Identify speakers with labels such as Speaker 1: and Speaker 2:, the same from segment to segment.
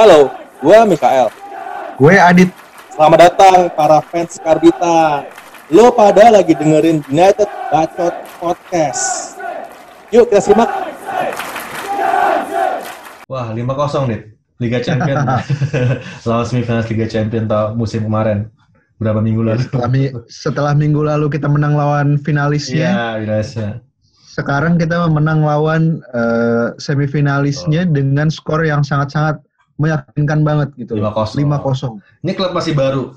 Speaker 1: Halo, gue Mikael.
Speaker 2: Gue Adit.
Speaker 1: Selamat datang para fans Karbita. Lo pada lagi dengerin United Bacot Podcast. Yuk kita simak.
Speaker 3: Wah, 5-0 nih. Liga Champion. Lawan semifinal Liga Champion tahun musim kemarin. Berapa minggu lalu?
Speaker 2: Setelah, mi- setelah minggu lalu kita menang lawan finalisnya.
Speaker 3: Iya, finalisnya.
Speaker 2: Sekarang kita menang lawan eh, semifinalisnya dengan skor yang sangat-sangat meyakinkan banget gitu. loh.
Speaker 3: 5-0.
Speaker 2: 5-0.
Speaker 3: Ini klub masih baru.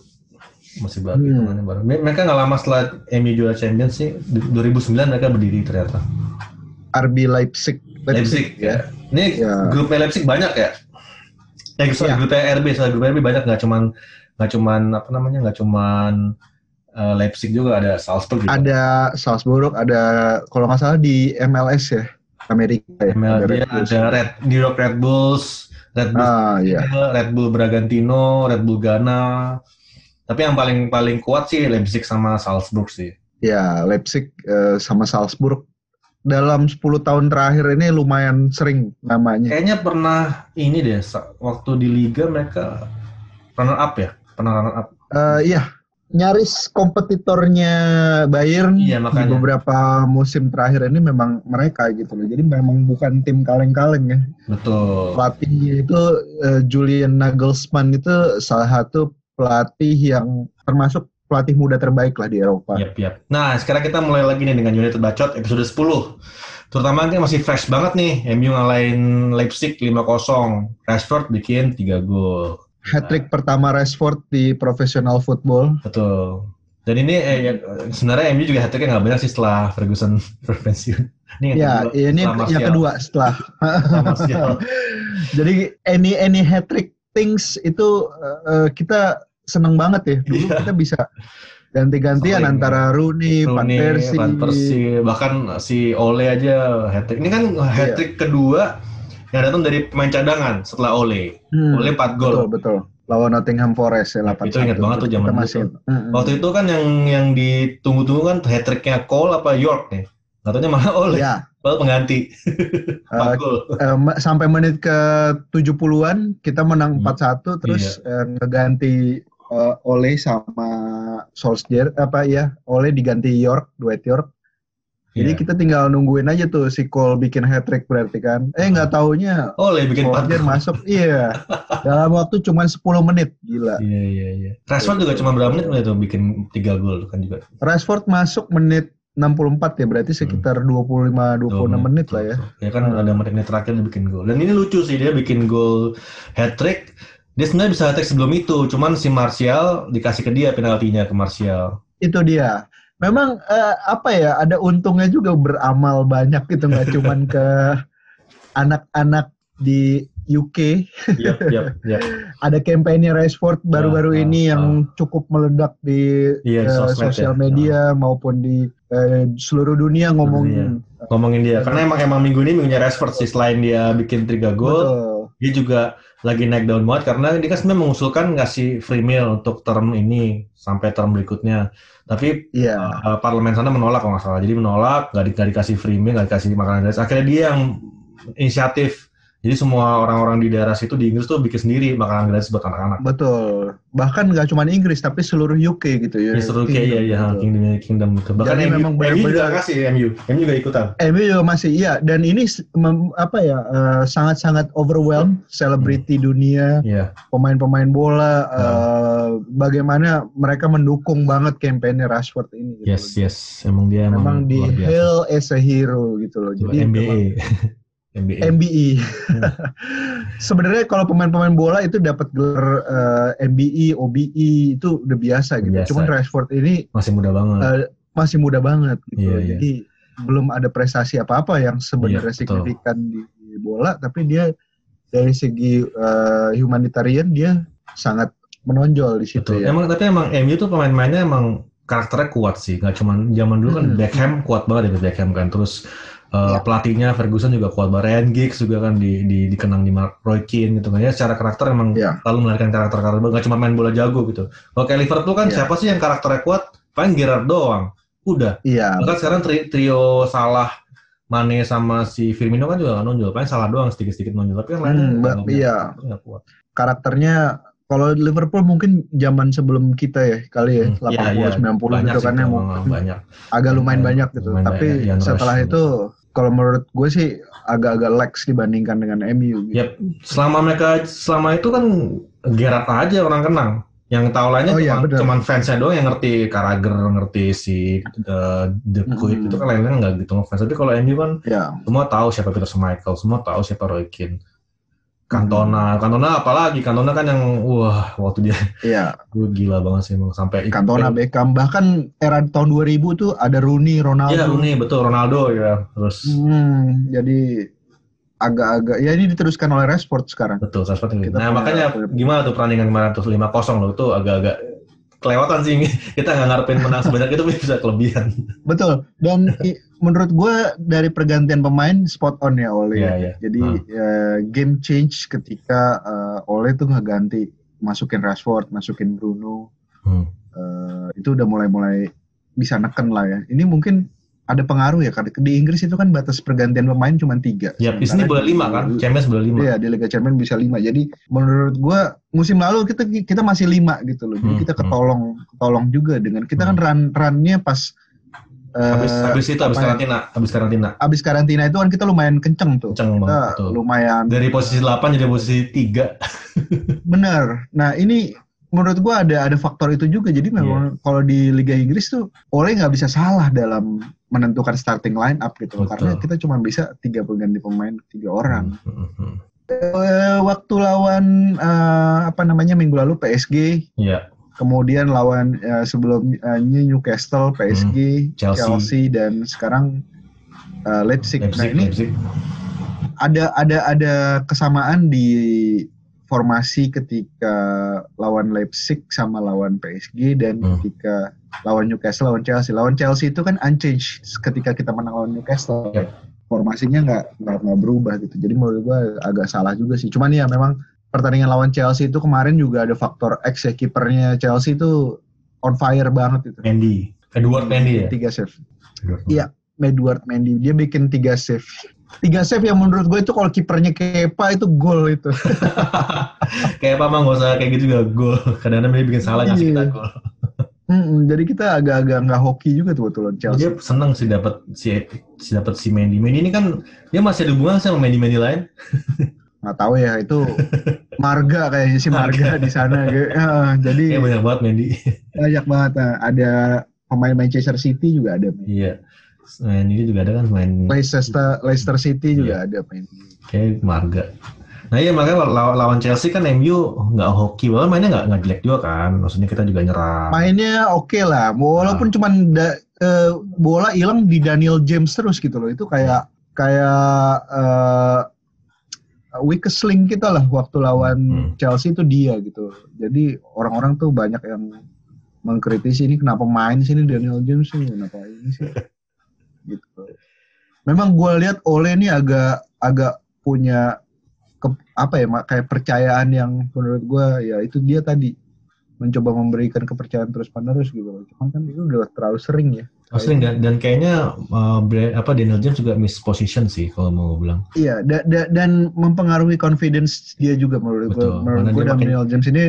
Speaker 3: Masih baru,
Speaker 2: Hmm.
Speaker 3: baru. Mereka nggak lama setelah MU juara Champions sih. 2009 mereka berdiri ternyata.
Speaker 2: RB Leipzig.
Speaker 3: Leipzig, ya. Ini
Speaker 2: Ya.
Speaker 3: grupnya Leipzig banyak ya? Eh, sorry,
Speaker 2: Ya.
Speaker 3: grupnya RB, sorry, grupnya RB banyak nggak cuman nggak cuman apa namanya nggak cuman eh, Leipzig juga ada Salzburg juga.
Speaker 2: Ada Salzburg, ada kalau nggak salah di MLS ya, Amerika ya.
Speaker 3: ML
Speaker 2: ada Red
Speaker 3: New York Red Bulls, Red Bull
Speaker 2: Ah iya.
Speaker 3: Red Bull Bragantino, Red Bull Ghana. Tapi yang paling paling kuat sih Leipzig sama Salzburg sih.
Speaker 2: Ya, Leipzig eh, sama Salzburg dalam 10 tahun terakhir ini lumayan sering namanya.
Speaker 3: Kayaknya pernah ini deh waktu di liga mereka runner up ya, pernah runner up.
Speaker 2: Eh, iya, nyaris kompetitornya Bayern
Speaker 3: Iya,
Speaker 2: di beberapa musim terakhir ini memang mereka gitu loh. Jadi memang bukan tim kaleng-kaleng ya.
Speaker 3: Betul.
Speaker 2: Pelatihnya itu eh, Julian Nagelsmann itu salah satu pelatih yang termasuk pelatih muda terbaik lah di Eropa.
Speaker 3: Yap, yap. Nah, sekarang kita mulai lagi nih dengan United Bacot episode 10. Terutama kan masih fresh banget nih, MU ngalahin Leipzig 5-0. Rashford bikin 3 gol.
Speaker 2: Hat-trick pertama Rashford di profesional football.
Speaker 3: Betul. Dan ini eh, ya, sebenarnya MU juga hat-tricknya nggak banyak sih setelah Ferguson berpensiun. Ini
Speaker 2: Ya,
Speaker 3: kedua,
Speaker 2: ini
Speaker 3: setelah
Speaker 2: yang kedua setelah. Jadi any any hat-trick things itu eh, eh, kita seneng banget ya. Dulu
Speaker 3: Iya.
Speaker 2: kita bisa ganti-gantian antara Rooney, Van
Speaker 3: Rooney,
Speaker 2: Persie.
Speaker 3: Van Persie, bahkan si Ole aja hat-trick. Ini kan hat-trick kedua yang datang dari pemain cadangan setelah Ole.
Speaker 2: Hmm,
Speaker 3: Ole 4 gol.
Speaker 2: betul betul. Lawan Nottingham Forest ya 8
Speaker 3: Itu ingat banget tuh zaman dulu
Speaker 2: masih.
Speaker 3: tuh.
Speaker 2: Mm-mm.
Speaker 3: Waktu itu kan yang yang ditunggu-tunggu kan hat-tricknya Cole apa York nih. Katanya malah Ole,
Speaker 2: Ya,
Speaker 3: padahal pengganti. 4
Speaker 2: eh,
Speaker 3: gol.
Speaker 2: ma- sampai menit ke 70-an kita menang
Speaker 3: Hmm.
Speaker 2: 4-1 terus eh, ngeganti eh, Ole sama Solskjaer apa ya Ole diganti York duet York jadi
Speaker 3: Iya.
Speaker 2: kita tinggal nungguin aja tuh si Cole bikin hat trick berarti kan eh nggak taunya
Speaker 3: Ole bikin 4
Speaker 2: Solskjaer
Speaker 3: gol.
Speaker 2: masuk iya dalam waktu cuma 10 menit gila
Speaker 3: Iya, iya, iya. Rashford juga cuma berapa menit itu bikin 3 gol kan juga.
Speaker 2: Rashford masuk menit 64 ya berarti sekitar 25 26 menit lah ya
Speaker 3: Ya kan ada menit terakhir dia bikin gol. Dan ini lucu sih dia bikin gol hat trick. Dia sebenarnya bisa hat trick sebelum itu, cuman si Martial dikasih ke dia penaltinya ke Martial.
Speaker 2: itu dia memang eh, apa ya ada untungnya juga beramal banyak gitu nggak cuman ke anak-anak di UK
Speaker 3: Yap, yap, yap.
Speaker 2: ada kampanye Rashford baru-baru
Speaker 3: Ah, ah,
Speaker 2: ini yang cukup meledak di
Speaker 3: Iya,
Speaker 2: eh,
Speaker 3: sosmed
Speaker 2: sosial
Speaker 3: ya.
Speaker 2: media maupun di eh, seluruh dunia ngomongin
Speaker 3: Ngomongin dia, karena emang emang minggu ini minggunya Rashford sih selain dia bikin 3 gol,
Speaker 2: betul
Speaker 3: dia juga lagi naik daun banget karena dia kan sebenarnya mengusulkan ngasih free meal untuk term ini sampai term berikutnya. Tapi
Speaker 2: iya
Speaker 3: uh, parlemen sana menolak kalau nggak salah. Jadi menolak, nggak, di, dikasih free meal, nggak dikasih makanan gratis. Akhirnya dia yang inisiatif. Jadi semua orang-orang di daerah situ di Inggris tuh bikin sendiri makanan gratis buat anak-anak.
Speaker 2: betul bahkan nggak cuma Inggris tapi seluruh UK gitu ya
Speaker 3: Di seluruh kayak ya, ya. Kingdom, Kingdom itu. Bahkan
Speaker 2: Jadi
Speaker 3: MU,
Speaker 2: memang
Speaker 3: MU juga kasih MU. MU juga ikutan.
Speaker 2: MU juga masih iya dan ini mem- apa ya eh, sangat-sangat overwhelm selebriti dunia
Speaker 3: Iya.
Speaker 2: pemain-pemain bola
Speaker 3: Hmm.
Speaker 2: eh, bagaimana mereka mendukung banget kampanye Rashford ini
Speaker 3: NBA.
Speaker 2: MBE. Sebenarnya kalau pemain-pemain bola itu dapat gelar eh, MBE, OBE itu udah biasa gitu.
Speaker 3: Biasa.
Speaker 2: Cuman Rashford ini
Speaker 3: Masih muda banget.
Speaker 2: eh, masih muda banget gitu.
Speaker 3: Iya,
Speaker 2: loh.
Speaker 3: iya.
Speaker 2: Jadi belum ada prestasi apa-apa yang sebenarnya
Speaker 3: Iya, betul.
Speaker 2: signifikan di, di bola, tapi dia dari segi eh, humanitarian dia sangat menonjol di situ
Speaker 3: Betul.
Speaker 2: ya.
Speaker 3: Emang tapi emang MU tuh pemain-pemainnya emang karakternya kuat sih. Gak cuman zaman dulu kan
Speaker 2: Hmm.
Speaker 3: Beckham kuat banget ya Beckham kan. Terus uh,
Speaker 2: Ya.
Speaker 3: pelatihnya Ferguson juga kuat. Ryan Giggs juga kan di, di dikenang di Mark Roy Keane gitu kan. Ya secara karakter emang
Speaker 2: Ya.
Speaker 3: selalu melahirkan karakter-karakter bagus. Gak cuma main bola jago gitu. Kalau kayak Liverpool kan
Speaker 2: Ya.
Speaker 3: siapa sih yang karakternya kuat? Paling Gerrard doang. Udah.
Speaker 2: Iya.
Speaker 3: Bahkan sekarang tri- trio Salah, Mane sama si Firmino kan juga nggak nonjol, paling salah doang sedikit-sedikit nonjol, tapi kan lainnya
Speaker 2: Hmm,
Speaker 3: nggak-
Speaker 2: Mbak,
Speaker 3: nggak-
Speaker 2: iya.
Speaker 3: nggak kuat.
Speaker 2: Karakternya kalau Liverpool mungkin zaman sebelum kita ya kali ya
Speaker 3: Hmm,
Speaker 2: 80
Speaker 3: iya, iya.
Speaker 2: 90
Speaker 3: banyak
Speaker 2: gitu kan ya
Speaker 3: banyak.
Speaker 2: agak lumayan
Speaker 3: Lumayan-
Speaker 2: banyak gitu.
Speaker 3: lumayan
Speaker 2: Tapi
Speaker 3: banyak.
Speaker 2: Setelah itu kalau menurut gue sih agak-agak lax dibandingkan dengan MU gitu.
Speaker 3: Yap, selama mereka selama itu kan Gerrard aja orang kenal. Yang tahu lainnya
Speaker 2: Oh, iya,
Speaker 3: cuma
Speaker 2: benar.
Speaker 3: cuman fansnya doang yang ngerti Carragher, ngerti si uh, The Kuit
Speaker 2: Mm-mm.
Speaker 3: itu kan lainnya nggak gitu ngefans. Tapi kalau MU kan
Speaker 2: Ya,
Speaker 3: semua tahu siapa Peter Schmeichel, semua tahu siapa Roy Keane. Cantona, Cantona apalagi Cantona kan yang wah waktu dia
Speaker 2: iya.
Speaker 3: gue gila banget sih emang sampai
Speaker 2: Cantona, Beckham, bahkan era tahun 2000 tuh ada Rooney, Ronaldo.
Speaker 3: Iya Rooney betul Ronaldo ya terus
Speaker 2: Hmm, jadi agak-agak ya ini diteruskan oleh Rashford sekarang.
Speaker 3: betul.
Speaker 2: Kita
Speaker 3: Nah makanya gimana tuh perandingan kemarin tuh 5-0 loh itu agak-agak kelewatan sih kita nggak ngarepin menang sebanyak itu bisa kelebihan.
Speaker 2: Betul. Dan i- menurut gue dari pergantian pemain spot on ya Ole.
Speaker 3: Iya iya.
Speaker 2: Jadi
Speaker 3: Hmm.
Speaker 2: ya, game change ketika eh, Ole tuh ngeganti masukin Rashford, masukin Bruno.
Speaker 3: Hmm.
Speaker 2: eh, itu udah mulai-mulai bisa neken lah ya. Ini mungkin ada pengaruh ya karena di Inggris itu kan batas pergantian pemain cuma tiga.
Speaker 3: Ya di sini boleh lima kan, Champions boleh lima.
Speaker 2: Iya di Liga Champions bisa lima. Jadi menurut gua musim lalu kita kita masih lima gitu loh. Jadi
Speaker 3: Hmm,
Speaker 2: kita
Speaker 3: hmm.
Speaker 2: ketolong ketolong juga dengan kita kan run runnya pas eh,
Speaker 3: Habis habis itu habis
Speaker 2: ya?
Speaker 3: karantina, habis karantina.
Speaker 2: abis karantina itu kan kita lumayan kenceng tuh.
Speaker 3: Kenceng
Speaker 2: Kita
Speaker 3: banget betul.
Speaker 2: lumayan
Speaker 3: Dari posisi 8 jadi posisi 3.
Speaker 2: bener. Nah ini menurut gua ada ada faktor itu juga. Jadi memang kalau di Liga Inggris tuh Ole nggak bisa salah dalam menentukan starting line up gitu.
Speaker 3: Betul.
Speaker 2: Karena kita cuma bisa tiga pengganti pemain tiga orang.
Speaker 3: Hmm, hmm, hmm.
Speaker 2: Eh, waktu lawan eh, apa namanya minggu lalu PSG,
Speaker 3: Iya,
Speaker 2: kemudian lawan eh, sebelumnya Newcastle, PSG,
Speaker 3: Hmm. Chelsea.
Speaker 2: Chelsea. dan sekarang eh, Leipzig. Nah
Speaker 3: Leipzig,
Speaker 2: ini
Speaker 3: Leipzig.
Speaker 2: ada ada ada kesamaan di formasi ketika lawan Leipzig sama lawan PSG dan
Speaker 3: Hmm.
Speaker 2: ketika lawan Newcastle lawan Chelsea. Lawan Chelsea itu kan unchanged ketika kita menang lawan Newcastle.
Speaker 3: Yep.
Speaker 2: Formasinya nggak nggak berubah gitu. Jadi menurut gua agak salah juga sih. Cuman ya memang pertandingan lawan Chelsea itu kemarin juga ada faktor X ya kipernya Chelsea itu on fire banget itu.
Speaker 3: Mendy. Edward Mendy ya.
Speaker 2: Tiga save.
Speaker 3: Edward
Speaker 2: Iya. Edward Mendy dia bikin tiga save. Tiga save yang menurut gue itu kalau kipernya Kepa itu gol itu.
Speaker 3: kayak apa mah nggak usah kayak gitu juga gol. Kadang-kadang dia bikin salah ngasih
Speaker 2: Iya.
Speaker 3: kita gol.
Speaker 2: Mm-mm, jadi kita agak-agak nggak hoki juga tuh lawan Chelsea.
Speaker 3: Dia seneng sih dapat si si dapat si Mendy. Mendy ini kan dia masih ada hubungan sama Mendy-Mendy lain.
Speaker 2: Nggak tahu ya itu marga kayaknya si marga di sana. gitu. Eh, jadi
Speaker 3: Kayak banyak banget Mendy.
Speaker 2: banyak banget. Nah, ada pemain Manchester City juga ada.
Speaker 3: iya. Mendy juga ada kan main
Speaker 2: Leicester Leicester City juga ada main.
Speaker 3: kayak marga. Nah iya makanya lawan, lawan Chelsea kan MU nggak hoki, walaupun mainnya nggak nggak jelek juga kan. Maksudnya kita juga nyerang.
Speaker 2: Mainnya oke lah, walaupun
Speaker 3: Nah.
Speaker 2: cuman da- eh, bola hilang di Daniel James terus gitu loh. Itu kayak kayak eh weakest link kita lah waktu lawan
Speaker 3: Hmm.
Speaker 2: Chelsea itu dia gitu. Jadi orang-orang tuh banyak yang mengkritisi ini kenapa main sini Daniel James ini kenapa ini sih gitu. Memang gue lihat Ole ini agak agak punya ke- apa ya mak- kayak percayaan yang menurut gue ya itu dia tadi mencoba memberikan kepercayaan terus menerus gitu loh. Cuman kan itu udah terlalu sering ya.
Speaker 3: Oh, sering dan, dan kayaknya uh, apa Daniel James juga miss position sih kalau mau bilang.
Speaker 2: Iya, da- da- dan mempengaruhi confidence dia juga menurut gue. Menurut
Speaker 3: karena
Speaker 2: gue
Speaker 3: dia makin-
Speaker 2: Daniel James ini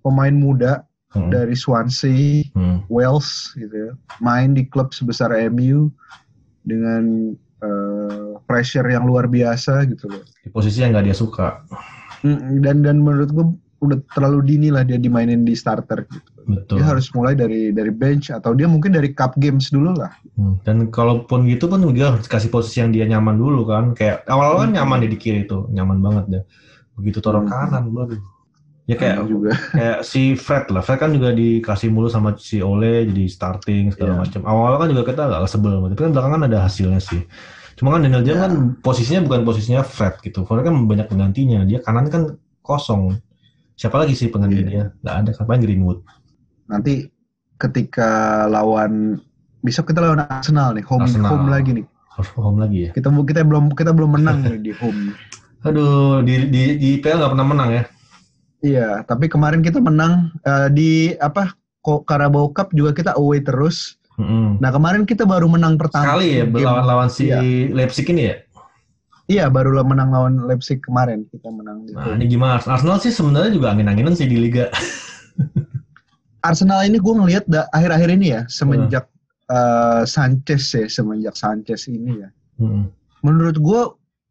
Speaker 2: pemain muda
Speaker 3: Hmm.
Speaker 2: dari Swansea,
Speaker 3: Hmm.
Speaker 2: Wales gitu ya, main di klub sebesar MU dengan eh, pressure yang luar biasa gitu loh.
Speaker 3: Di posisi yang nggak dia suka.
Speaker 2: Mm, Dan dan menurut gue udah terlalu dini lah dia dimainin di starter gitu.
Speaker 3: Betul.
Speaker 2: Dia harus mulai dari dari bench atau dia mungkin dari cup games dulu lah.
Speaker 3: Hmm. Dan kalaupun gitu pun juga harus kasih posisi yang dia nyaman dulu kan. Kayak awal-awal kan
Speaker 2: Hmm.
Speaker 3: nyaman dia di kiri tuh, nyaman banget deh. Begitu taruh
Speaker 2: Hmm.
Speaker 3: kanan, waduh. Ya kayak
Speaker 2: juga.
Speaker 3: kayak si Fred lah. Fred kan juga dikasih mulu sama si Ole jadi starting segala
Speaker 2: Iya.
Speaker 3: macam. Awal-awal kan juga kita agak sebel, tapi kan belakangan ada hasilnya sih. Cuma kan Daniel James
Speaker 2: Iya.
Speaker 3: kan posisinya bukan posisinya Fred gitu. Fred kan banyak penggantinya. Dia kanan kan kosong. Siapa lagi sih pengganti
Speaker 2: Iya.
Speaker 3: dia? Nggak ada kan paling Greenwood.
Speaker 2: Nanti ketika lawan besok kita lawan Arsenal nih, home
Speaker 3: Arsenal.
Speaker 2: home lagi nih.
Speaker 3: Harus home lagi ya.
Speaker 2: Kita kita belum kita belum menang nih di home.
Speaker 3: Aduh, di di di IPL nggak pernah menang ya.
Speaker 2: Iya, tapi kemarin kita menang eh, di apa? Kok Carabao Cup juga kita away terus.
Speaker 3: Mm-mm.
Speaker 2: Nah kemarin kita baru menang pertama.
Speaker 3: Sekali ya
Speaker 2: Game-
Speaker 3: lawan-lawan si
Speaker 2: Iya.
Speaker 3: Leipzig ini ya.
Speaker 2: Iya baru lah menang lawan Leipzig kemarin kita menang. gitu.
Speaker 3: Nah, ini gimana? Arsenal sih sebenarnya juga angin-anginan sih di liga.
Speaker 2: Arsenal ini gue ngelihat akhir-akhir ini ya semenjak eh, Sanchez ya semenjak Sanchez ini ya.
Speaker 3: Mm.
Speaker 2: Menurut gue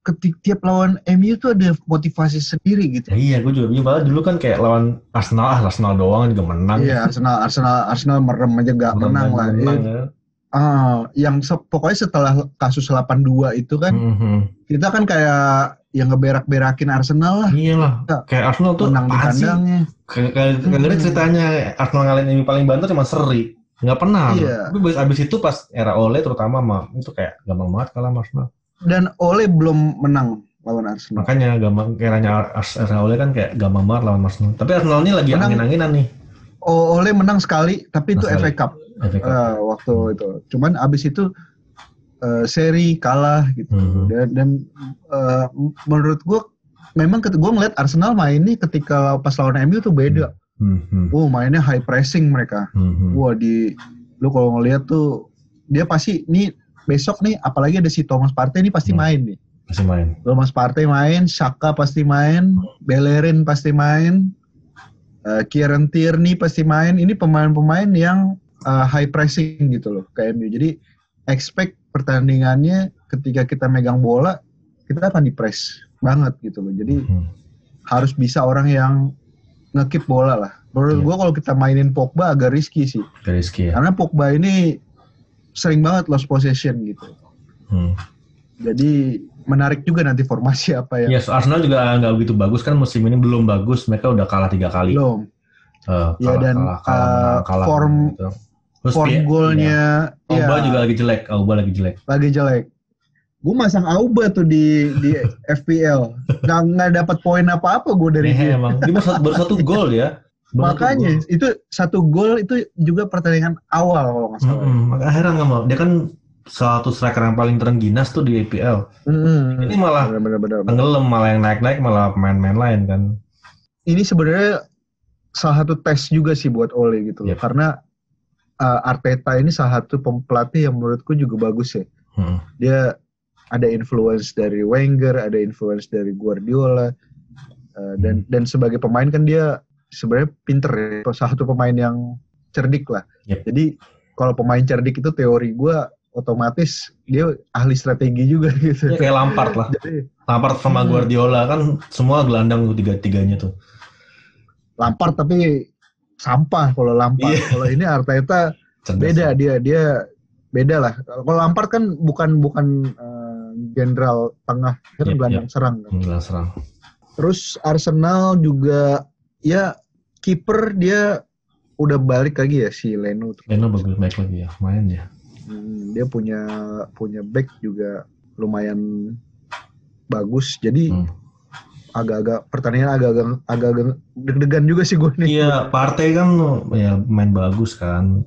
Speaker 2: ketik tiap lawan MU tuh ada motivasi sendiri gitu.
Speaker 3: Ya, iya, gue juga. Iya, padahal dulu kan kayak lawan Arsenal, ah Arsenal doang juga menang.
Speaker 2: Iya Arsenal Arsenal Arsenal merem aja gak menang lah.
Speaker 3: Menang,
Speaker 2: Eh,
Speaker 3: ya.
Speaker 2: ah, yang se- pokoknya setelah kasus 82 itu kan
Speaker 3: Mhm.
Speaker 2: kita kan kayak yang ngeberak-berakin Arsenal lah
Speaker 3: Iya lah.
Speaker 2: Ya.
Speaker 3: Kayak Arsenal tuh
Speaker 2: menang di kandangnya.
Speaker 3: Kayak
Speaker 2: Hmm.
Speaker 3: ceritanya Arsenal ngalahin ini paling banter cuma seri. Nggak pernah.
Speaker 2: Iya.
Speaker 3: Tapi abis, abis itu pas era Ole terutama mah itu kayak gampang banget kalah Arsenal.
Speaker 2: Dan Ole belum menang lawan Arsenal.
Speaker 3: Makanya gampang eranya Ars- era Ole kan kayak gampang banget lawan Arsenal. Tapi Arsenal ini lagi angin-anginan nih.
Speaker 2: Ole menang sekali tapi itu FA. Cup
Speaker 3: FA Cup.
Speaker 2: eh, waktu itu. Cuman abis itu eh, seri kalah gitu.
Speaker 3: Mhm.
Speaker 2: Dan, dan eh, menurut gue memang gue ngeliat Arsenal main nih ketika pas lawan MU tuh beda.
Speaker 3: Mhm.
Speaker 2: Oh mainnya high pressing mereka.
Speaker 3: Mhm.
Speaker 2: Wah di lu kalau ngeliat tuh dia pasti nih besok nih apalagi ada si Thomas Partey ini pasti
Speaker 3: Hmm.
Speaker 2: main nih.
Speaker 3: Masih main.
Speaker 2: Thomas Partey main, Saka pasti main, Bellerin pasti main, eh, Kieran Tierney pasti main. Ini pemain-pemain yang eh, high pressing gitu loh MU. Jadi expect pertandingannya ketika kita megang bola kita akan di-press banget gitu loh. Jadi
Speaker 3: Mhm.
Speaker 2: harus bisa orang yang ngekip bola lah. Menurut
Speaker 3: Iya.
Speaker 2: gua kalau kita mainin Pogba agak risky sih.
Speaker 3: Rizky ya.
Speaker 2: Karena Pogba ini sering banget lost possession gitu.
Speaker 3: Hmm.
Speaker 2: Jadi menarik juga nanti formasi apa
Speaker 3: Ya, so Arsenal juga nggak begitu bagus kan musim ini belum bagus. Mereka udah kalah tiga kali.
Speaker 2: belum.
Speaker 3: Eh,
Speaker 2: Ya, dan,
Speaker 3: kalah, kalah,
Speaker 2: uh,
Speaker 3: kalah,
Speaker 2: form-
Speaker 3: gitu. Terus
Speaker 2: Form golnya
Speaker 3: iya. Auba
Speaker 2: ya,
Speaker 3: juga lagi jelek. Auba lagi jelek.
Speaker 2: lagi jelek. Gue masang Auba tuh di di FPL. Nggak nggak dapat poin apa-apa gue dari
Speaker 3: Nehe
Speaker 2: dia.
Speaker 3: emang. Dia baru satu, baru satu gol ya.
Speaker 2: Makanya
Speaker 3: gol.
Speaker 2: itu satu gol itu juga pertandingan awal kalau nggak salah.
Speaker 3: Mm-mm, makanya heran nggak mau. Dia kan salah satu striker yang paling terengginas tuh di EPL.
Speaker 2: Mm-mm.
Speaker 3: Ini malah
Speaker 2: Bener-bener.
Speaker 3: tenggelam, malah yang naik-naik malah pemain-pemain lain kan.
Speaker 2: ini sebenarnya salah satu tes juga sih buat Ole gitu loh.
Speaker 3: Yep.
Speaker 2: Karena uh, Arteta ini salah satu pelatih yang menurutku juga bagus ya.
Speaker 3: Hmm.
Speaker 2: Dia ada influence dari Wenger, ada influence dari Guardiola, uh, dan dan sebagai pemain kan dia sebenarnya pinter ya. Salah satu pemain yang cerdik lah.
Speaker 3: Yep.
Speaker 2: Jadi kalau pemain cerdik itu teori gua otomatis dia ahli strategi juga gitu.
Speaker 3: Ya, kayak Lampard lah.
Speaker 2: Jadi
Speaker 3: Lampard sama
Speaker 2: Hmm.
Speaker 3: Guardiola kan semua gelandang tuh tiga-tiganya tuh.
Speaker 2: Lampard tapi sampah kalau Lampard.
Speaker 3: Iya.
Speaker 2: Kalau ini Arteta
Speaker 3: Cerdas.
Speaker 2: beda dia dia beda lah kalau Lampard kan bukan bukan eh, jenderal tengah dia kan
Speaker 3: Yep,
Speaker 2: gelandang serang kan.
Speaker 3: Gelandang serang.
Speaker 2: terus Arsenal juga ya kiper dia udah balik lagi ya si Leno tuh.
Speaker 3: Leno bagus baik lagi ya, main ya.
Speaker 2: Hmm, dia punya punya back juga lumayan bagus jadi
Speaker 3: Hmm.
Speaker 2: agak-agak pertandingan agak-agak agak-agak deg-degan juga sih gue nih
Speaker 3: Iya, partai kan ya main bagus kan.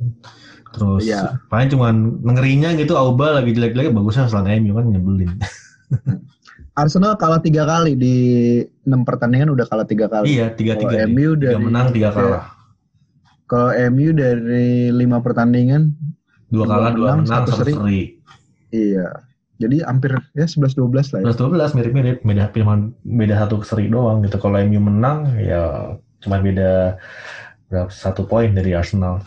Speaker 3: Terus
Speaker 2: Iya.
Speaker 3: paling cuman ngerinya gitu Auba lagi jelek-jelek bagusnya selain MU kan nyebelin.
Speaker 2: Arsenal kalah tiga kali di enam pertandingan udah kalah tiga kali
Speaker 3: iya, tiga
Speaker 2: Kalau
Speaker 3: tiga.
Speaker 2: MU
Speaker 3: tiga
Speaker 2: dari-
Speaker 3: menang, tiga kalah.
Speaker 2: Kalau MU dari lima pertandingan,
Speaker 3: Dua kalah, dua
Speaker 2: menang,
Speaker 3: menang, satu
Speaker 2: seri.
Speaker 3: seri.
Speaker 2: iya. Jadi hampir ya 11-12 lah ya.
Speaker 3: 11 mirip-mirip, beda cuma beda satu seri doang gitu. Kalau MU menang ya cuma beda berapa satu poin dari Arsenal.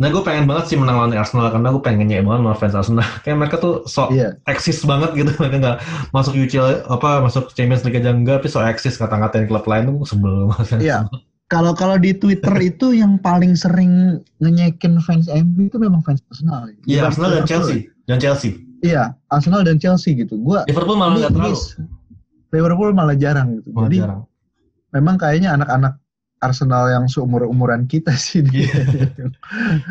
Speaker 3: Nah gue pengen banget sih menang lawan Arsenal karena gue pengen nyek banget sama fans Arsenal. Kayak mereka tuh so
Speaker 2: Iya.
Speaker 3: eksis banget gitu mereka nggak masuk UCL apa masuk Champions League aja enggak tapi so eksis kata-katain klub lain tuh sebel banget.
Speaker 2: Iya. Kalau kalau di Twitter itu yang paling sering ngenyekin fans MU itu memang fans Arsenal.
Speaker 3: Iya
Speaker 2: Bukan
Speaker 3: Arsenal dan. Chelsea dan Chelsea.
Speaker 2: Iya, Arsenal dan Chelsea gitu. Gua
Speaker 3: Liverpool malah nggak terlalu.
Speaker 2: Liverpool malah jarang gitu.
Speaker 3: Malah
Speaker 2: Jadi
Speaker 3: jarang.
Speaker 2: memang kayaknya anak-anak Arsenal yang seumur-umuran kita sih.
Speaker 3: Iya.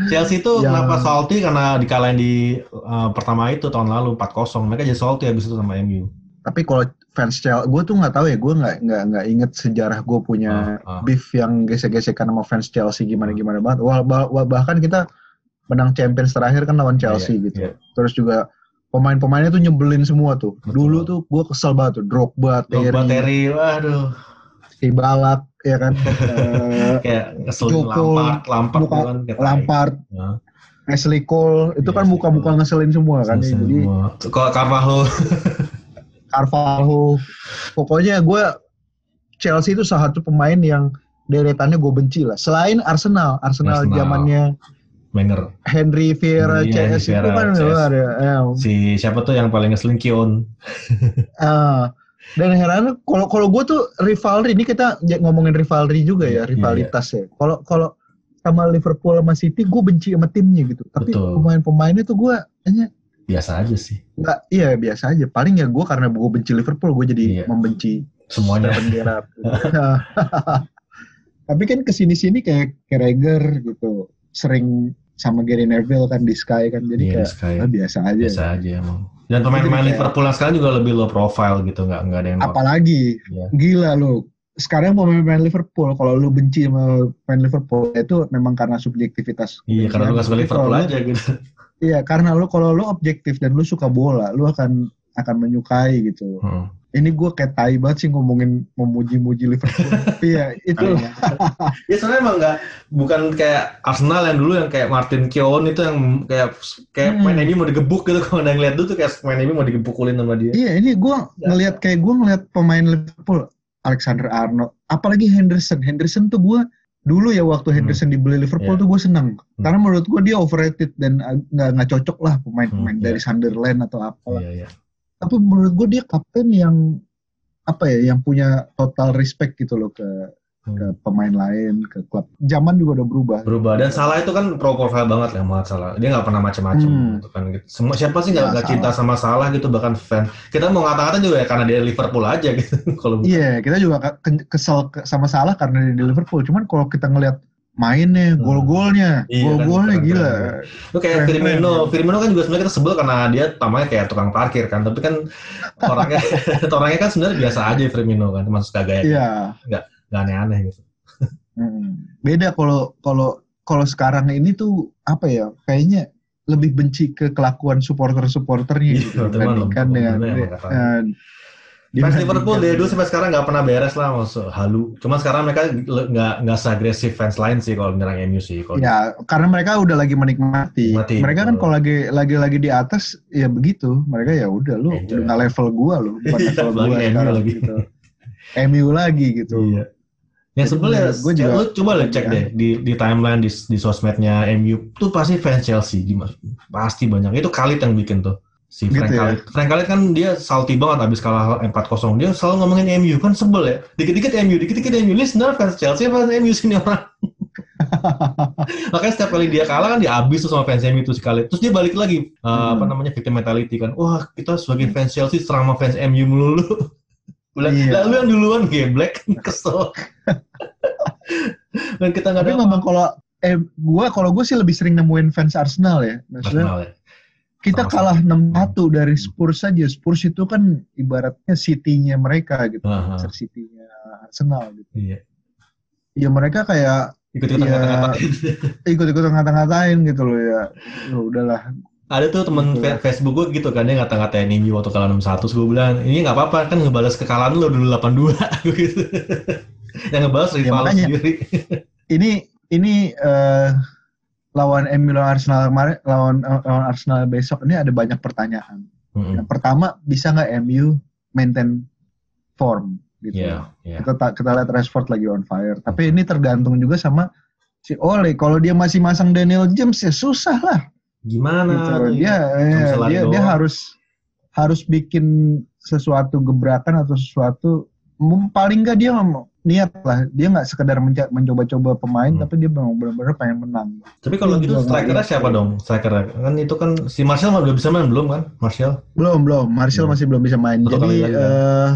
Speaker 3: Chelsea itu
Speaker 2: Yang-
Speaker 3: kenapa salty karena dikalahin di uh, pertama itu tahun lalu 4-0. Mereka jadi salty habis itu sama MU.
Speaker 2: Tapi kalau fans Chelsea, gue tuh nggak tahu ya. Gue nggak nggak nggak inget sejarah gue punya
Speaker 3: Ah, ah.
Speaker 2: beef yang gesek-gesekan sama fans Chelsea gimana gimana banget. Wah, bah- wah, bahkan kita menang Champions terakhir kan lawan Chelsea
Speaker 3: Iya,
Speaker 2: gitu.
Speaker 3: iya.
Speaker 2: Terus juga pemain-pemainnya tuh nyebelin semua tuh.
Speaker 3: Betul.
Speaker 2: Dulu tuh gue kesel banget tuh. Drogba,
Speaker 3: Drogba,
Speaker 2: Terry,
Speaker 3: Terry, waduh,
Speaker 2: Ibalak, ya kan. Eh,
Speaker 3: kayak ngeselin
Speaker 2: Joko,
Speaker 3: Lampard, Lampard
Speaker 2: Muka-
Speaker 3: kan.
Speaker 2: Lampard.
Speaker 3: Ya.
Speaker 2: Ashley Cole itu
Speaker 3: Iya,
Speaker 2: kan muka-muka ngeselin semua kan ya. Jadi.
Speaker 3: Kalau Carvalho
Speaker 2: Carvalho pokoknya gue Chelsea itu salah satu pemain yang deretannya gue benci lah. Selain Arsenal, Arsenal zamannya
Speaker 3: Wenger.
Speaker 2: Henry Vieira CS itu kan
Speaker 3: CS.
Speaker 2: luar ya.
Speaker 3: Si siapa tuh yang paling ngeselin Kion.
Speaker 2: ah. Dan heran kalau kalau gue tuh rivalry ini kita ngomongin rivalry juga ya
Speaker 3: Iya,
Speaker 2: rivalitas ya. Kalau kalau sama Liverpool sama City gue benci sama timnya gitu. Tapi pemain-pemainnya tuh gue hanya
Speaker 3: Biasa aja sih.
Speaker 2: nggak iya biasa aja. Paling ya gue karena gue benci Liverpool gue jadi
Speaker 3: Iya.
Speaker 2: membenci
Speaker 3: Semuanya.
Speaker 2: bendera. Tapi kan ke sini-sini kayak Carragher gitu, sering sama Gary Neville kan di Sky kan, jadi
Speaker 3: Iya, di
Speaker 2: kayak
Speaker 3: Sky.
Speaker 2: ah, biasa aja.
Speaker 3: Biasa aja emang. Dan pemain-pemain Liverpool yang sekarang juga lebih low profile gitu, nggak nggak ada yang
Speaker 2: Apalagi
Speaker 3: Iya.
Speaker 2: gila lu. Sekarang pemain-pemain Liverpool, kalau lu benci sama pemain Liverpool itu memang karena subjektivitas.
Speaker 3: Iya, karena lu nggak suka Liverpool aja gitu.
Speaker 2: Iya, karena lu kalau lu objektif dan lu suka bola, lu akan akan menyukai gitu.
Speaker 3: Heeh.
Speaker 2: Ini gue kayak tai banget sih ngomongin memuji-muji Liverpool. Tapi ya itu
Speaker 3: ya sebenarnya emang nggak bukan kayak Arsenal yang dulu yang kayak Martin Keown itu yang kayak kayak
Speaker 2: Hmm.
Speaker 3: main MU mau digebuk gitu kalau ada yang lihat dulu tuh kayak main MU mau digebukulin sama dia.
Speaker 2: Iya, ini gue ngelihat kayak gue ngelihat pemain Liverpool, Alexander Arnold, apalagi Henderson. Henderson tuh gue dulu ya waktu Henderson dibeli Liverpool
Speaker 3: Iya.
Speaker 2: tuh gue seneng.
Speaker 3: Hmm.
Speaker 2: Karena menurut gue dia overrated dan nggak nggak cocok lah pemain-pemain
Speaker 3: Hmm,
Speaker 2: dari
Speaker 3: iya.
Speaker 2: Sunderland atau apa.
Speaker 3: Iya, iya.
Speaker 2: Tapi menurut gue dia kapten yang apa ya, yang punya total respect gitu loh ke
Speaker 3: Hmm.
Speaker 2: ke pemain lain, ke klub. Zaman juga udah berubah.
Speaker 3: Berubah dan salah itu kan pro profile banget ya banget salah. Dia nggak pernah macam-macam
Speaker 2: Hmm.
Speaker 3: gitu kan. Gitu. Semua siapa sih nggak
Speaker 2: Ya,
Speaker 3: cinta sama salah gitu bahkan fan. Kita mau ngata-ngata juga ya karena dia Liverpool aja gitu. kalau
Speaker 2: Iya, kita juga ke- ke- kesel ke- sama salah karena dia di Liverpool. Cuman kalau kita ngelihat mainnya,
Speaker 3: Hmm.
Speaker 2: gol-golnya,
Speaker 3: Iya,
Speaker 2: gol-golnya
Speaker 3: kan,
Speaker 2: gila.
Speaker 3: Itu kayak Firmino,
Speaker 2: ya.
Speaker 3: Firmino kan juga sebenarnya kita sebel karena dia tamanya kayak tukang parkir kan, tapi kan orangnya orangnya kan sebenarnya biasa aja Firmino kan, termasuk gaya
Speaker 2: Iya.
Speaker 3: nggak aneh-aneh gitu.
Speaker 2: Mm. Beda kalau kalau kalau sekarang ini tuh apa ya? Kayaknya lebih benci ke kelakuan supporter-supporternya
Speaker 3: Iya,
Speaker 2: gitu dibandingkan
Speaker 3: teman,
Speaker 2: dengan
Speaker 3: Fans Liverpool dari dulu sampai sekarang nggak pernah beres lah, maksud halu. Cuma sekarang mereka nggak nggak seagresif fans lain sih kalau menyerang MU sih. Kalau
Speaker 2: Ya, karena mereka udah lagi menikmati.
Speaker 3: Menikmati,
Speaker 2: mereka kan kalau lagi lagi lagi di atas ya begitu. Mereka ya udah lu udah nggak level gua lu, bukan
Speaker 3: Iya,
Speaker 2: level gua sekarang
Speaker 3: lagi.
Speaker 2: gitu. MU lagi gitu.
Speaker 3: Iya. Yang
Speaker 2: Jadi
Speaker 3: sebel ya,
Speaker 2: juga-
Speaker 3: lu coba lah cek
Speaker 2: Iya.
Speaker 3: deh di di timeline di, di sosmednya MU tuh pasti fans Chelsea gimana? Pasti banyak. Itu Khalid yang bikin tuh. Si Frank
Speaker 2: Gitu ya?
Speaker 3: Khalid. Frank Khalid kan dia salty banget abis kalah 4-0. Dia selalu ngomongin MU kan sebel ya. Dikit-dikit MU, dikit-dikit MU. Ini sebenarnya fans Chelsea fans MU sini orang? Makanya setiap kali dia kalah kan dia habis tuh sama fans MU itu sekali. Terus dia balik lagi uh,
Speaker 2: Hmm.
Speaker 3: apa namanya victim mentality kan. Wah kita sebagai fans Chelsea serang sama fans MU melulu. Bilang,
Speaker 2: Iya.
Speaker 3: "Lah, lu yang duluan geblek kesel. Dan kita nggak
Speaker 2: Tapi memang kalau eh gua kalau gue sih lebih sering nemuin fans Arsenal ya. Maksudnya
Speaker 3: Arsenal ya.
Speaker 2: Kita kalah 6-1 dari Spurs saja. Spurs itu kan ibaratnya city-nya mereka gitu. Manchester City-nya Arsenal gitu.
Speaker 3: Iya.
Speaker 2: Ya mereka kayak
Speaker 3: Ikut-ikutan
Speaker 2: Iya.
Speaker 3: ngata-ngatain.
Speaker 2: ikut-ikut ngata-ngatain gitu loh ya. Ya udahlah.
Speaker 3: Ada tuh temen
Speaker 2: Gitu.
Speaker 3: fe- Facebook gue gitu kan dia ngata-ngatain MU waktu kalah 6-1 terus gue bilang ini nggak apa-apa kan ngebalas kekalahan lo dulu 8-2 gitu. Yang ngebalas rival lo
Speaker 2: makanya.
Speaker 3: sendiri.
Speaker 2: Ini ini eh, lawan MU lawan Arsenal kemarin lawan lawan Arsenal besok ini ada banyak pertanyaan.
Speaker 3: Mm-mm.
Speaker 2: Yang pertama bisa nggak MU maintain form gitu.
Speaker 3: Iya, iya.
Speaker 2: kita ta- kita lihat Rashford lagi on fire tapi ini tergantung juga sama si Ole kalau dia masih masang Daniel James ya susah lah
Speaker 3: Gimana?
Speaker 2: gitu. dia
Speaker 3: lari
Speaker 2: dia dia harus harus bikin sesuatu gebrakan atau sesuatu paling nggak dia niat lah dia nggak sekedar mencoba-coba pemain
Speaker 3: Hmm.
Speaker 2: tapi dia memang benar-benar pengen menang
Speaker 3: Tapi kalau gitu strikernya siapa dong? Strikernya kan itu kan si Martial udah bisa main belum kan? Martial?
Speaker 2: belum belum Martial
Speaker 3: Hmm.
Speaker 2: masih belum bisa main
Speaker 3: Satu
Speaker 2: jadi
Speaker 3: kali lagi,
Speaker 2: eh,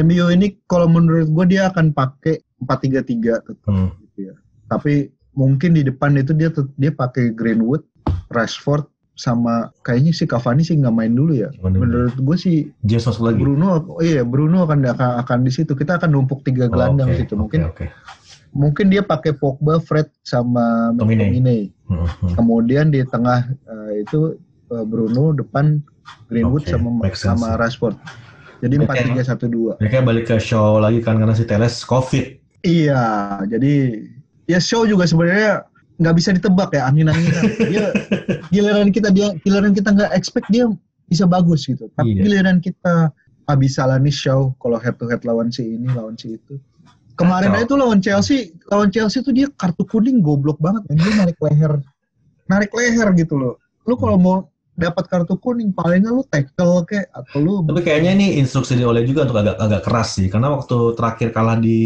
Speaker 2: MU ini kalau menurut gue dia akan pakai 4-3-3 tetap
Speaker 3: Hmm.
Speaker 2: gitu ya. Tapi mungkin di depan itu dia dia pakai Greenwood, Rashford sama kayaknya si Cavani sih nggak main dulu ya. Menurut gue sih
Speaker 3: masuk lagi.
Speaker 2: Bruno oh iya Bruno akan akan, akan di situ. Kita akan numpuk tiga gelandang
Speaker 3: Oh, oke,
Speaker 2: situ. Mungkin
Speaker 3: oke.
Speaker 2: mungkin dia pakai Pogba, Fred sama. McTominay.
Speaker 3: Hmm, hmm.
Speaker 2: Kemudian di tengah eh, itu eh, Bruno, depan Greenwood
Speaker 3: Oke,
Speaker 2: sama
Speaker 3: make
Speaker 2: sama. Rashford. Jadi empat tiga satu dua.
Speaker 3: Mereka balik ke show lagi kan karena si Teles COVID.
Speaker 2: Iya, jadi ya show juga sebenarnya nggak bisa ditebak ya angin-anginan. Dia giliran kita dia giliran kita nggak expect dia bisa bagus gitu. Tapi
Speaker 3: Iya.
Speaker 2: giliran kita habis salah nih show kalau head to head lawan si ini lawan si itu. Kemarin aja tuh lawan Chelsea, lawan Chelsea tuh dia kartu kuning goblok banget, man. dia narik leher, narik leher gitu loh. Lu kalau mau dapat kartu kuning paling nggak lu tackle kayak atau lu
Speaker 3: Tapi kayaknya ini instruksi dari Ole juga untuk agak agak keras sih, karena waktu terakhir kalah di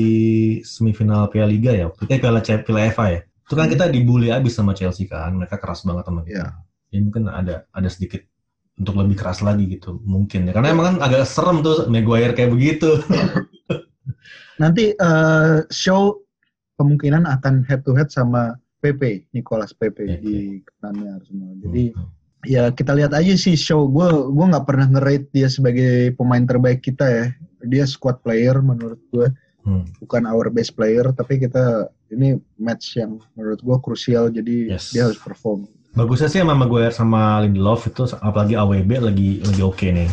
Speaker 3: semifinal Piala Liga ya, waktu itu Piala C- Piala FA ya, itu kan
Speaker 2: Hmm.
Speaker 3: kita dibully abis sama Chelsea kan, mereka keras banget sama kita.
Speaker 2: Iya.
Speaker 3: Ya mungkin ada ada sedikit untuk lebih keras lagi gitu, mungkin ya, karena emang kan agak serem tuh Maguire kayak begitu.
Speaker 2: nanti eh, show kemungkinan akan head to head sama PP Nicolas PP
Speaker 3: Oke.
Speaker 2: di kanannya Arsenal. Jadi ya kita lihat aja sih show gue gue nggak pernah nge-rate dia sebagai pemain terbaik kita ya. Dia squad player menurut gue
Speaker 3: Hmm.
Speaker 2: bukan our best player tapi kita ini match yang menurut gue krusial jadi
Speaker 3: Yes.
Speaker 2: dia harus perform.
Speaker 3: Bagusnya sih sama Maguire sama Lindelof itu apalagi AWB lagi lagi oke nih.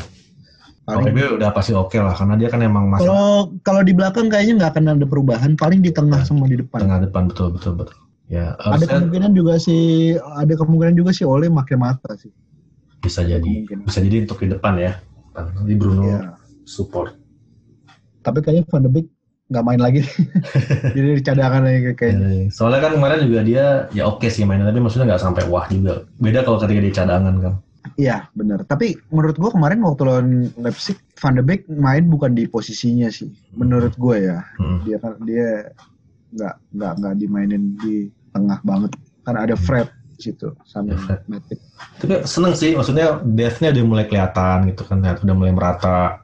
Speaker 2: Paling
Speaker 3: AWB udah pasti oke lah karena dia kan emang masuk
Speaker 2: kalau kalau di belakang kayaknya nggak akan ada perubahan paling di tengah sama di depan.
Speaker 3: tengah depan betul betul betul. Ya
Speaker 2: Ada kemungkinan juga sih ada kemungkinan juga sih Oleh pakai mata sih.
Speaker 3: bisa jadi
Speaker 2: kemungkinan.
Speaker 3: bisa jadi untuk di depan ya. Nanti Bruno
Speaker 2: Iya.
Speaker 3: support.
Speaker 2: Tapi kayaknya Van de Beek nggak main lagi. Jadi di cadangan aja kayaknya.
Speaker 3: Eh, Soalnya kan kemarin juga dia ya oke sih mainnya tapi maksudnya nggak sampai wah juga. Beda kalau ketika dia cadangan kan.
Speaker 2: Iya benar. Tapi menurut gua kemarin waktu lawan Leipzig Van de Beek main bukan di posisinya sih. Menurut gua ya.
Speaker 3: Mm.
Speaker 2: Dia kan dia nggak nggak nggak dimainin di tengah banget. Kan ada Fred di situ sama
Speaker 3: Ya, Fred.
Speaker 2: Matip.
Speaker 3: Tapi seneng sih maksudnya depth-nya udah mulai kelihatan gitu kan udah mulai merata.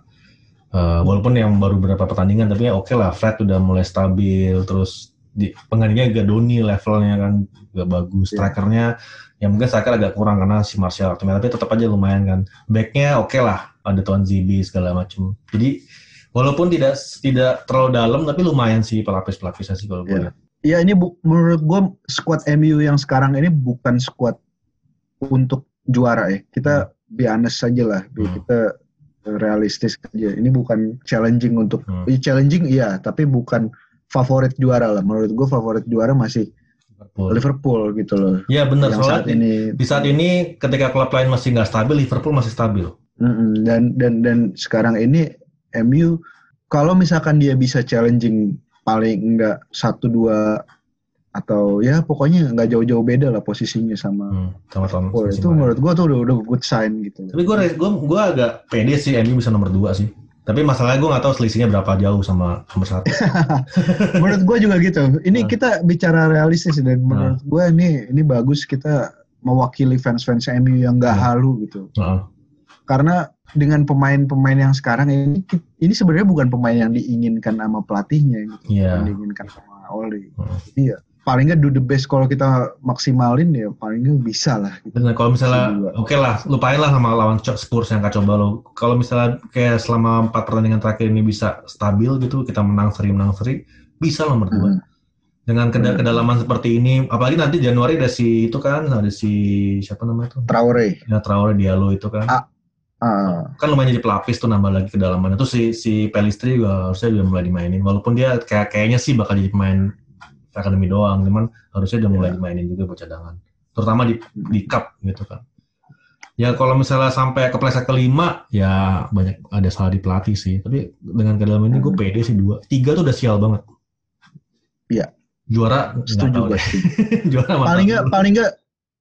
Speaker 3: Eh, walaupun yang baru beberapa pertandingan tapi ya oke lah Fred udah mulai stabil terus di penggantinya Gadoni levelnya kan gak bagus
Speaker 2: Iya.
Speaker 3: strikernya ya mungkin striker agak kurang karena si Martial tapi tetap aja lumayan kan backnya oke lah ada Tuan Zibi segala macam jadi walaupun tidak tidak terlalu dalam tapi lumayan sih pelapis pelapisnya sih kalau gue
Speaker 2: Iya.
Speaker 3: lihat.
Speaker 2: Ya ini bu- menurut gua squad MU yang sekarang ini bukan squad untuk juara ya. Kita be honest saja lah.
Speaker 3: Hmm.
Speaker 2: Kita realistis aja. Ini bukan challenging untuk
Speaker 3: Hmm.
Speaker 2: Iya, challenging iya, tapi bukan favorit juara lah. Menurut gua favorit juara masih
Speaker 3: Liverpool.
Speaker 2: Liverpool gitu loh.
Speaker 3: Iya benar
Speaker 2: saat
Speaker 3: soalnya di,
Speaker 2: ini
Speaker 3: di saat ini ketika klub lain masih nggak stabil Liverpool masih stabil.
Speaker 2: Dan dan dan sekarang ini MU kalau misalkan dia bisa challenging paling enggak satu dua atau ya pokoknya nggak jauh-jauh beda lah posisinya sama
Speaker 3: Hmm, sama tahun
Speaker 2: Oh,
Speaker 3: musim
Speaker 2: itu
Speaker 3: kemarin.
Speaker 2: menurut gua tuh udah, udah good sign gitu.
Speaker 3: Tapi gue gue gue agak pede sih MU bisa nomor 2 sih. Tapi masalahnya gue nggak tahu selisihnya berapa jauh sama nomor satu.
Speaker 2: menurut gua juga gitu. Ini
Speaker 3: Nah.
Speaker 2: kita bicara realistis dan menurut gua ini ini bagus kita mewakili fans-fans MU yang nggak
Speaker 3: Hmm.
Speaker 2: halu gitu.
Speaker 3: Heeh.
Speaker 2: Karena dengan pemain-pemain yang sekarang ini ini sebenarnya bukan pemain yang diinginkan sama pelatihnya gitu.
Speaker 3: Iya.
Speaker 2: Yang diinginkan sama Oli.
Speaker 3: Hmm.
Speaker 2: Iya. Paling nggak do the best kalau kita maksimalin ya paling nggak bisa lah gitu.
Speaker 3: Dan kalau misalnya oke lah lupain lah sama lawan Spurs yang kacau balau. Kalau misalnya kayak selama empat pertandingan terakhir ini bisa stabil gitu, kita menang seri menang seri, bisa lah nomor 2.
Speaker 2: Hmm.
Speaker 3: Dengan keda-
Speaker 2: Hmm.
Speaker 3: kedalaman seperti ini, apalagi nanti Januari ada si itu kan, ada si siapa namanya tuh?
Speaker 2: Traore.
Speaker 3: Ya Traore Diallo itu kan.
Speaker 2: Ah. Ah,
Speaker 3: kan lumayan jadi pelapis tuh nambah lagi kedalamannya tuh si si Pelistri juga harusnya juga mulai dimainin walaupun dia kayak kayaknya sih bakal jadi pemain akademi doang cuman harusnya udah mulai
Speaker 2: Iya.
Speaker 3: dimainin juga buat cadangan terutama di di cup gitu kan ya kalau misalnya sampai ke peringkat kelima ya banyak ada salah di pelatih sih tapi dengan kedalaman ini gue
Speaker 2: Hmm.
Speaker 3: pede sih dua tiga tuh udah sial banget
Speaker 2: Iya.
Speaker 3: juara
Speaker 2: setuju gue.
Speaker 3: juara
Speaker 2: paling nggak paling nggak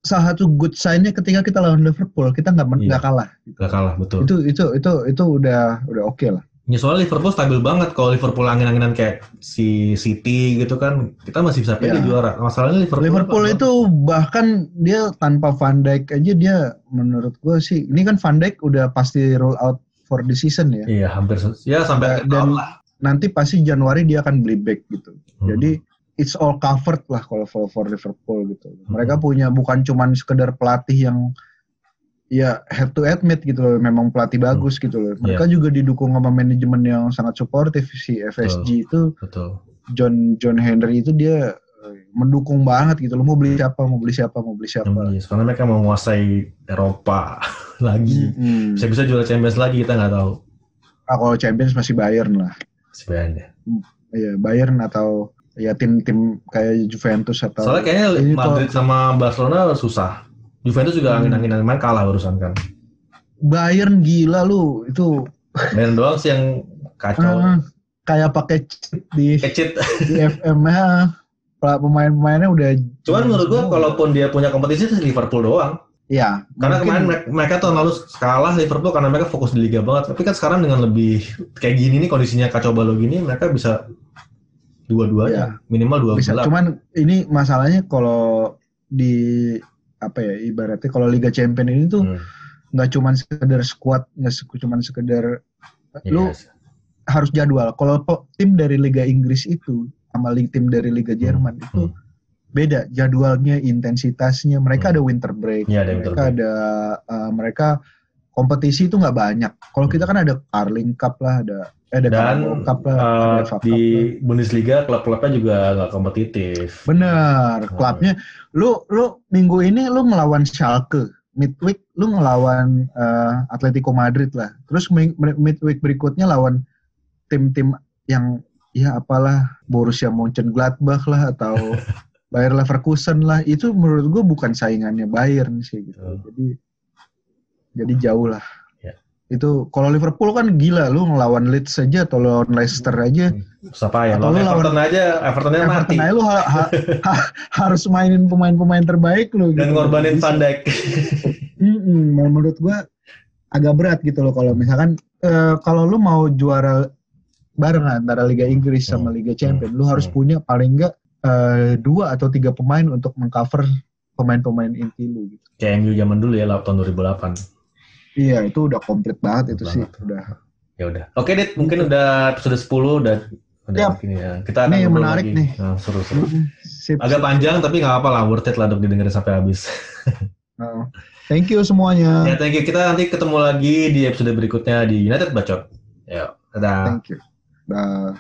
Speaker 2: salah satu good sign-nya ketika kita lawan Liverpool kita nggak
Speaker 3: Iya.
Speaker 2: nggak kalah
Speaker 3: Nggak kalah betul
Speaker 2: itu itu itu itu udah udah oke lah
Speaker 3: Ya soalnya Liverpool stabil banget. Kalau Liverpool angin-anginan kayak si City gitu kan, kita masih bisa pede
Speaker 2: Iya.
Speaker 3: juara. Masalahnya Liverpool,
Speaker 2: Liverpool itu bahkan dia tanpa Van Dijk aja dia menurut gue sih ini kan Van Dijk udah pasti roll out for the season ya
Speaker 3: Iya hampir ya sampai akhir
Speaker 2: Dan-
Speaker 3: lah.
Speaker 2: nanti pasti Januari dia akan beli back gitu
Speaker 3: Hmm.
Speaker 2: jadi it's all covered lah kalau for, for Liverpool gitu
Speaker 3: Hmm.
Speaker 2: mereka punya bukan cuman sekedar pelatih yang ya head to head mid gitu loh memang pelatih bagus gitu loh mereka juga didukung sama manajemen yang sangat suportif si FSG itu
Speaker 3: betul.
Speaker 2: John John Henry itu dia eh, mendukung banget gitu loh mau beli siapa mau beli siapa mau beli siapa
Speaker 3: Iya, karena mereka mau menguasai Eropa lagi.
Speaker 2: Hmm.
Speaker 3: Bisa-bisa juara Champions lagi kita nggak tahu.
Speaker 2: Ah, kalau Champions masih Bayern lah
Speaker 3: Sebenarnya.
Speaker 2: Iya Bayern atau ya tim-tim kayak Juventus atau
Speaker 3: Soalnya kayaknya Madrid sama Barcelona susah. Juventus juga
Speaker 2: Hmm.
Speaker 3: angin-anginan main kalah barusan kan.
Speaker 2: Bayern gila lu itu
Speaker 3: Bayern doang sih yang kacau.
Speaker 2: eh, kayak pakai cheat di
Speaker 3: Kecit.
Speaker 2: di FM nya pemain-pemainnya udah
Speaker 3: Cuman menurut gua kalaupun dia punya kompetisi sih Liverpool doang.
Speaker 2: ya
Speaker 3: Karena
Speaker 2: mungkin-
Speaker 3: kemarin mereka, mereka tahun lalu kalah Liverpool karena mereka fokus di liga banget. Tapi kan sekarang dengan lebih kayak gini nih kondisinya kacau balau gini, mereka bisa dua-duanya minimal dua
Speaker 2: bisa cuman ini masalahnya kalau di apa ya ibaratnya kalau Liga Champion ini tuh
Speaker 3: Hmm,
Speaker 2: nggak cuman sekedar squad nggak cuman sekedar lu
Speaker 3: yes.
Speaker 2: harus jadwal kalau tim dari Liga Inggris itu sama tim dari Liga Jerman itu
Speaker 3: hmm.
Speaker 2: beda jadwalnya intensitasnya mereka
Speaker 3: Hmm.
Speaker 2: ada winter break
Speaker 3: Iya, ada winter
Speaker 2: mereka
Speaker 3: break.
Speaker 2: ada eh, mereka kompetisi itu nggak banyak kalau kita kan ada Carling Cup lah ada eh, ada
Speaker 3: Dan
Speaker 2: Cup lah ada
Speaker 3: eh,
Speaker 2: FA Cup
Speaker 3: di
Speaker 2: lah.
Speaker 3: Bundesliga klub-klubnya juga nggak kompetitif.
Speaker 2: Bener,
Speaker 3: Hmm.
Speaker 2: klubnya. Lu lu minggu ini lu ngelawan Schalke, midweek lu ngelawan eh, Atletico Madrid lah. Terus midweek berikutnya lawan tim-tim yang ya apalah Borussia Mönchengladbach lah atau Bayer Leverkusen lah. Itu menurut gua bukan saingannya Bayern sih gitu.
Speaker 3: Hmm.
Speaker 2: Jadi jadi jauh lah.
Speaker 3: Ya.
Speaker 2: Itu kalau Liverpool kan gila lu ngelawan Leeds saja atau lawan Leicester aja
Speaker 3: Siapa ya?
Speaker 2: Atau
Speaker 3: Lawan
Speaker 2: lu lawan-
Speaker 3: Everton aja, Evertonnya mati.
Speaker 2: Everton aja lu ha- ha- ha- harus mainin pemain-pemain terbaik lu
Speaker 3: Dan
Speaker 2: gitu.
Speaker 3: ngorbanin. Van Dijk.
Speaker 2: Mm-mm, menurut gua agak berat gitu loh kalau misalkan eh, kalau lu mau juara bareng antara Liga Inggris sama
Speaker 3: Hmm.
Speaker 2: Liga Champions, lu harus
Speaker 3: Hmm.
Speaker 2: punya paling enggak eh, dua atau tiga pemain untuk mengcover pemain-pemain inti lu gitu.
Speaker 3: Kayak MU zaman dulu ya, tahun 2008.
Speaker 2: Iya, itu udah komplit banget itu sih,
Speaker 3: Banget.
Speaker 2: udah.
Speaker 3: Ya udah. Oke, Dit, mungkin udah episode 10 udah udah
Speaker 2: Yap.
Speaker 3: begini ya. Kita akan
Speaker 2: Nih,
Speaker 3: ngobrol
Speaker 2: menarik
Speaker 3: lagi.
Speaker 2: nih.
Speaker 3: Nah, seru seru.
Speaker 2: Sip.
Speaker 3: Agak panjang tapi nggak apa-apa lah, worth it lah untuk didengerin sampai habis.
Speaker 2: Oh. Thank you semuanya.
Speaker 3: ya, thank you. Kita nanti ketemu lagi di episode berikutnya di United Bacot. Ya, dadah.
Speaker 2: Thank you. Dah.